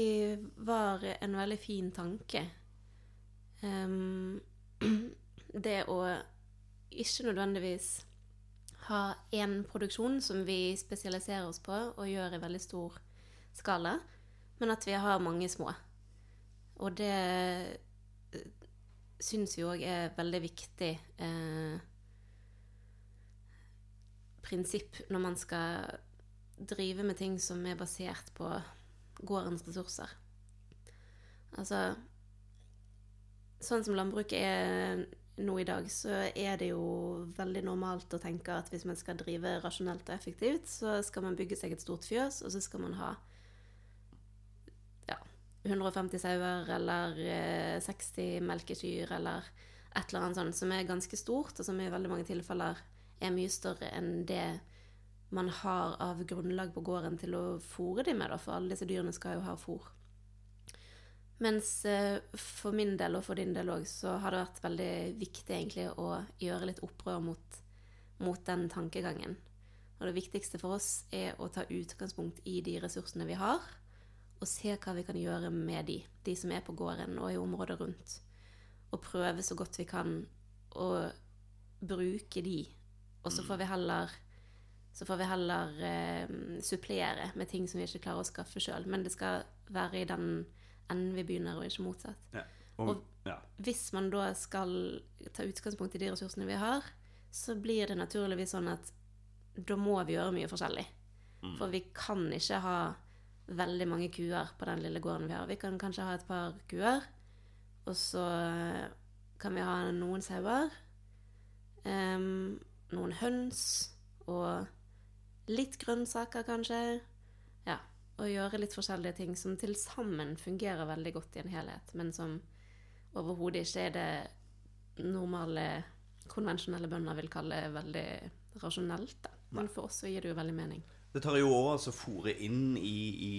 var en veldig fin tanke. Um, det å ikke nødvendigvis ha én produksjon som vi spesialiserer oss på og gjør i veldig stor skala, men at vi har mange små. Og det eh, syns vi òg er veldig viktig eh, prinsipp når man skal drive med ting som er basert på gårdens ressurser. Altså Sånn som landbruket er nå i dag, så er det jo veldig normalt å tenke at hvis man skal drive rasjonelt og effektivt, så skal man bygge seg et stort fjøs, og så skal man ha 150 sauer eller eh, 60 melkekyr eller et eller annet sånt som er ganske stort, og som i veldig mange tilfeller er mye større enn det man har av grunnlag på gården til å fôre dem med, for alle disse dyrene skal jo ha fôr. Mens eh, for min del og for din del òg, så har det vært veldig viktig egentlig å gjøre litt opprør mot, mot den tankegangen. Og det viktigste for oss er å ta utgangspunkt i de ressursene vi har, og se hva vi kan gjøre med de, de som er på gården og i området rundt. Og prøve så godt vi kan å bruke de. Og så får vi heller så får vi heller eh, supplere med ting som vi ikke klarer å skaffe sjøl. Men det skal være i den enden vi begynner, og ikke motsatt. Ja. Og, Og- ja. Hvis man da skal ta utgangspunkt i de ressursene vi har, så blir det naturligvis sånn at da må vi gjøre mye forskjellig. Mm. For vi kan ikke ha veldig mange kuer på den lille gården vi har. Vi kan kanskje ha et par kuer, og så kan vi ha noen sauer, um, noen høns og litt grønnsaker kanskje. Ja, og gjøre litt forskjellige ting som til sammen fungerer veldig godt i en helhet, men som overhodet ikke er det normale, konvensjonelle bønder vil kalle veldig rasjonelt. Da. Men for oss så gir det jo veldig mening. Det tar jo år å fòre inn i, i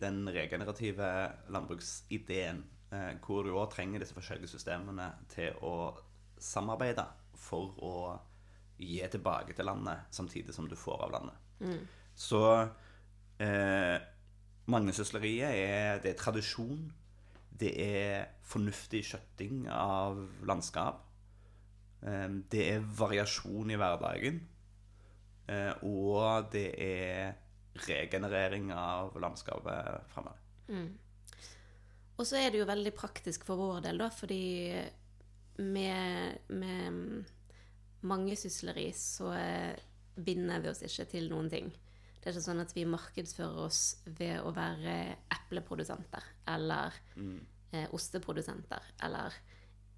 den regenerative landbruksideen, eh, hvor du òg trenger disse forskjellige systemene til å samarbeide for å gi tilbake til landet samtidig som du får av landet. Så eh, mangesysleriet er, det er tradisjon. Det er fornuftig skjøtting av landskap. Eh, det er variasjon i hverdagen. Eh, og det er regenerering av landskapet framover. Og så er det jo veldig praktisk for vår del, da, fordi med, med mangesysleri så eh, binder vi oss ikke til noen ting. Det er ikke sånn at vi markedsfører oss ved å være epleprodusenter eller eh, osteprodusenter eller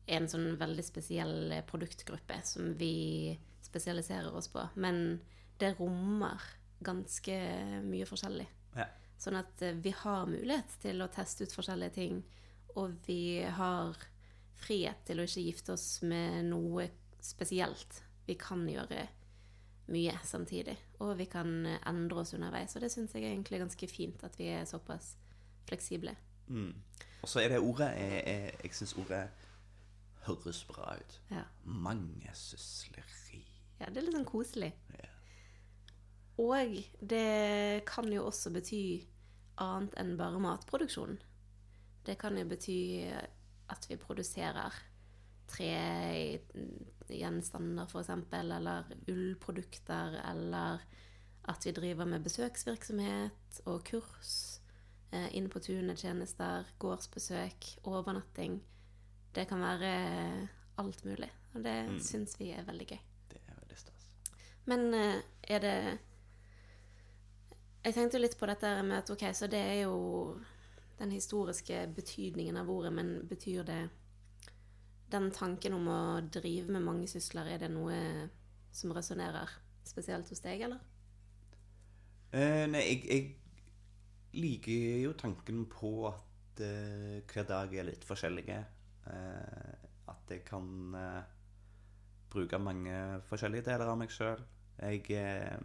en sånn veldig spesiell eh, produktgruppe som vi spesialiserer oss på. Men det rommer ganske mye forskjellig. Ja. Sånn at eh, vi har mulighet til å teste ut forskjellige ting, og vi har frihet til å ikke gifte oss med noe spesielt. Vi kan gjøre mye samtidig, og vi kan eh, endre oss underveis. Og det syns jeg er egentlig ganske fint at vi er såpass fleksible. Mm. Og så er det ordet Jeg, jeg, Jeg syns ordet høres bra ut. Ja. Mangesysleri. ja, det er litt sånn koselig. Ja. Og det kan jo også bety annet enn bare matproduksjon. Det kan jo bety at vi produserer tregjenstander, f.eks., eller ullprodukter, eller at vi driver med besøksvirksomhet og kurs, eh, inn på tunet-tjenester, gårdsbesøk, overnatting. Det kan være alt mulig, og det Mm. syns vi er veldig gøy. Det er veldig stas. Men eh, er det Jeg tenkte jo litt på dette med at ok, så det er jo den historiske betydningen av ordet, men betyr det Den tanken om å drive med mange sysler, er det noe som resonnerer spesielt hos deg, eller? Eh, nei, jeg, jeg liker jo tanken på at eh, hver dag er litt forskjellige. Eh, at jeg kan eh, bruke mange forskjellige deler av meg sjøl. Jeg eh,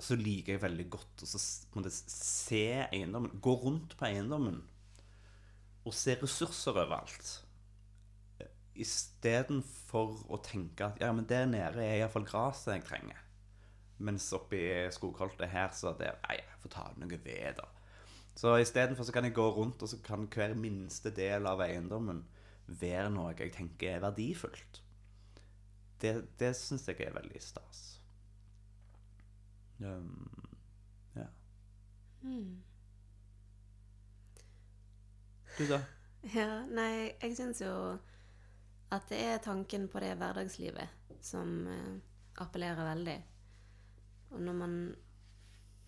så liker jeg veldig godt å se eiendommen. Gå rundt på eiendommen og se ressurser overalt. Istedenfor å tenke at ja, men der nede er iallfall gresset jeg trenger. Mens oppi skogholtet her, så det, nei, jeg får ta noe ved, da. Så istedenfor så kan jeg gå rundt, og så kan hver minste del av eiendommen være noe jeg tenker er verdifullt. Det, det syns jeg er veldig stas. Um, ja. Du, da? Ja, nei, jeg syns jo at det er tanken på det hverdagslivet som eh, appellerer veldig. Og når man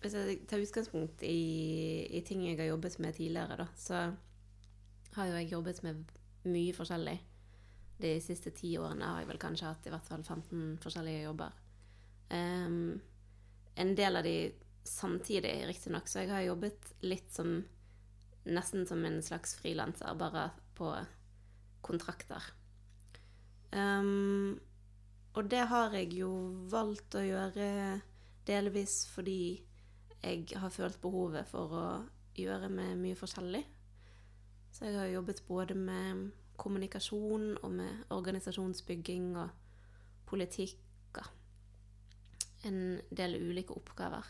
Hvis jeg tar utgangspunkt i, i ting jeg har jobbet med tidligere, da, så har jo jeg jobbet med mye forskjellig. De siste ti årene har jeg vel kanskje hatt i hvert fall 15 forskjellige jobber. Um, en del av de samtidig, riktignok, så jeg har jobbet litt som nesten som en slags frilanser, bare på kontrakter. Um, og det har jeg jo valgt å gjøre delvis fordi jeg har følt behovet for å gjøre med mye forskjellig. Så jeg har jobbet både med kommunikasjon og med organisasjonsbygging og politikk en del ulike oppgaver.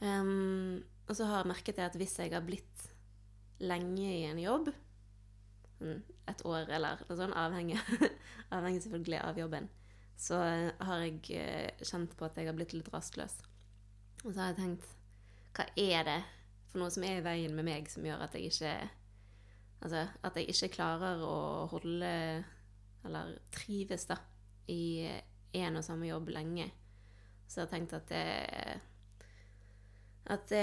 Um, og så har jeg merket det at hvis jeg har blitt lenge i en jobb, sånn et år eller noe sånt, avhengig, avhengig selvfølgelig av jobben, så har jeg eh, kjent på at jeg har blitt litt rastløs. Og så har jeg tenkt hva er det for noe som er i veien med meg som gjør at jeg ikke Altså at jeg ikke klarer å holde Eller trives, da, i én og samme jobb lenge. Så jeg har tenkt at det at det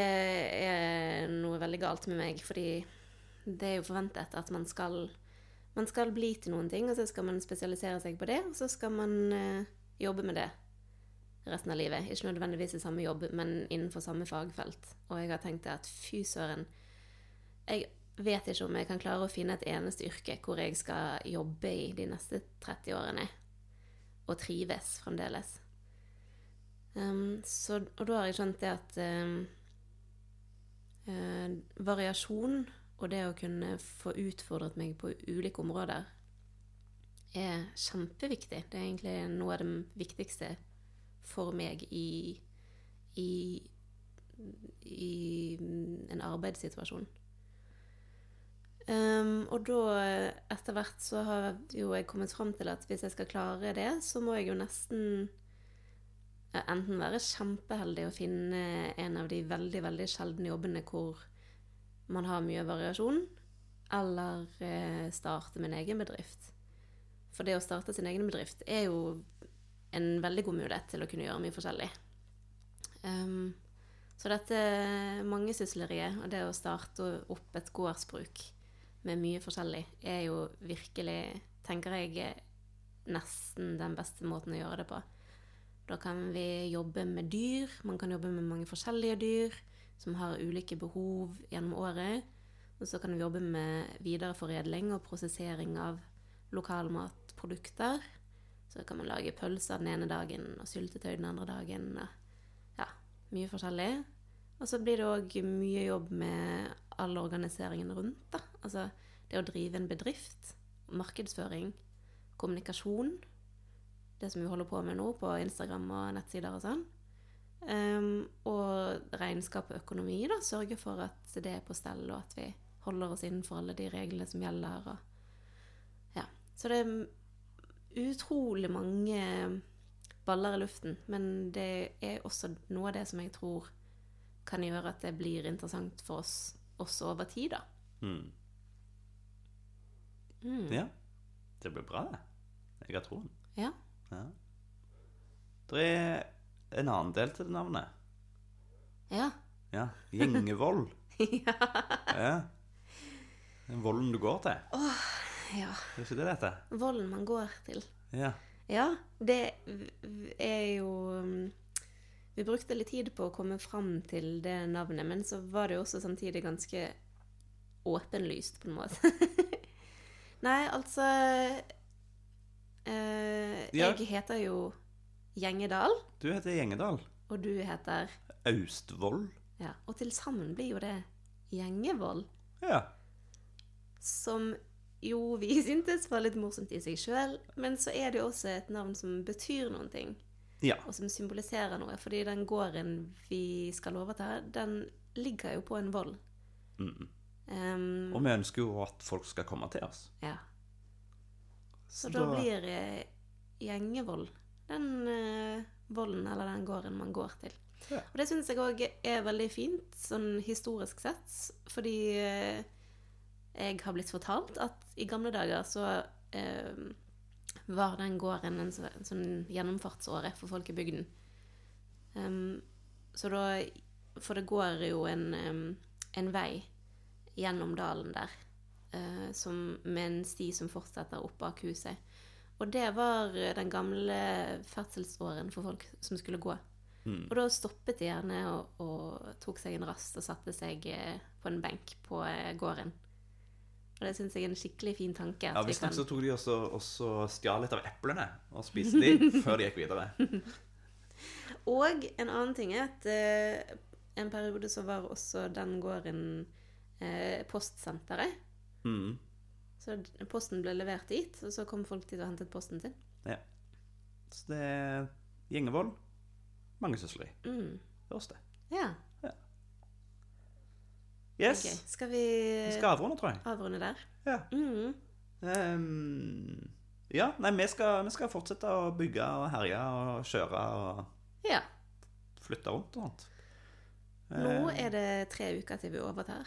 er noe veldig galt med meg, fordi det er jo forventet at man skal man skal bli til noen ting, og så skal man spesialisere seg på det, og så skal man eh, jobbe med det resten av livet. Ikke nødvendigvis i samme jobb, men innenfor samme fagfelt. Og jeg har tenkt at fy søren Jeg vet ikke om jeg kan klare å finne et eneste yrke hvor jeg skal jobbe i de neste 30 årene. Og trives fremdeles. Um, så, og da har jeg skjønt det at um, uh, variasjon og det å kunne få utfordret meg på ulike områder er kjempeviktig. Det er egentlig noe av det viktigste for meg i, i, i en arbeidssituasjon. Um, og da, etter hvert, så har jo jeg kommet fram til at hvis jeg skal klare det, så må jeg jo nesten eh, enten være kjempeheldig og finne en av de veldig, veldig sjeldne jobbene hvor man har mye variasjon, eller eh, starte min egen bedrift. For det å starte sin egen bedrift er jo en veldig god mulighet til å kunne gjøre mye forskjellig. Um, så dette mangesysleriet og det å starte opp et gårdsbruk med mye forskjellig er jo virkelig, tenker jeg, nesten den beste måten å gjøre det på. Da kan vi jobbe med dyr. Man kan jobbe med mange forskjellige dyr som har ulike behov gjennom året. Og så kan vi jobbe med videreforedling og prosessering av lokalmatprodukter. Så kan man lage pølser den ene dagen og syltetøy den andre dagen. Ja, mye forskjellig. Og så blir det òg mye jobb med all organiseringen rundt. da. Altså det å drive en bedrift, markedsføring, kommunikasjon. Det som vi holder på med nå på Instagram og nettsider og sånn. Um, og regnskap og økonomi. da, Sørge for at det er på stell, og at vi holder oss innenfor alle de reglene som gjelder. Og, ja. Så det er utrolig mange baller i luften. Men det er også noe av det som jeg tror kan gjøre at det blir interessant for oss også over tid, da. Mm. Mm. Ja. Det blir bra, det. Jeg har troen. Ja. Ja. Det er en annen del til det navnet. Ja. Ja. Gjengevold. ja. Ja. Den volden du går til. Ja. Det er ikke det det heter? Volden man går til. Ja. Ja, det er jo um, Vi brukte litt tid på å komme fram til det navnet, men så var det jo også samtidig ganske åpenlyst, på en måte. Nei, altså eh, Ja. Jeg heter jo Gjengedal, Du heter Gjengedal. og du heter Austvoll. Ja, og til sammen blir jo det Gjengevold. Ja. Som jo vi syntes var litt morsomt i seg sjøl, men så er det jo også et navn som betyr noen ting. Ja. og som symboliserer noe. Fordi den gården vi skal overta, den ligger jo på en vold. Mm. Um, Og vi ønsker jo at folk skal komme til oss. ja. Så da blir eh, gjengevold den eh, volden eller den gården man går til. Ja. Og det syns jeg òg er veldig fint, sånn historisk sett, fordi eh, jeg har blitt fortalt at i gamle dager så eh, var den gården en en sånn gjennomfartsåre for folk i bygden. Um, så da For det går jo en, en vei gjennom dalen der, eh, som, med en sti som fortsetter opp bak huset. Og det var den gamle ferdselsåren for folk som skulle gå. Mm. Og da stoppet de gjerne og, og tok seg en rast og satte seg eh, på en benk på eh, gården. Og det syns jeg er en skikkelig fin tanke. Ja, vi Visstnok så tok de også, også stjal litt av eplene og spiste de før de gikk videre. Og en annen ting er at eh, en periode så var også den gården eh, postsenteret. Mm. Så d- posten ble levert dit, og så kom folk dit og hentet posten sin. Ja. Så det er Gjengevold, mangesysleri. Mm. Det er oss, det. Ja. Yes. Okay. Skal vi Vi skal avrunde, tror jeg. avrunde der? Ja. Mm. Um, ja, nei, vi skal, vi skal fortsette å bygge og herje og kjøre og Ja. flytte rundt og sånt. Nå Eh, er det tre uker til vi overtar.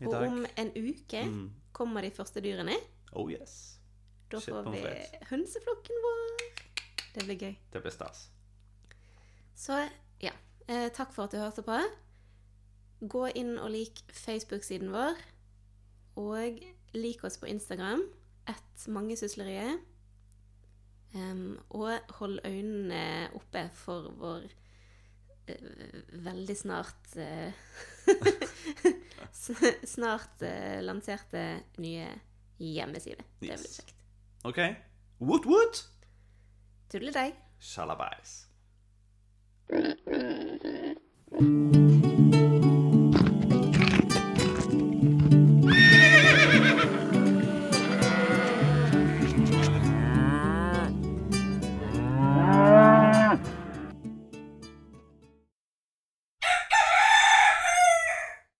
i Og om en uke Mm. kommer de første dyrene. Oh yes. Da Shit får vi hønseflokken vår. Det blir gøy. Det blir stas. Så ja, eh, takk for at du hørte på. Gå inn og lik Facebook-siden vår. Og lik oss på Instagram. Ett mangesusleriet. Um, og hold øynene oppe for vår uh, veldig snart uh, snart uh, lanserte nye hjemmeside. Det blir Yes. kjekt. OK. Woot woot! Tudle deg. Shalabais.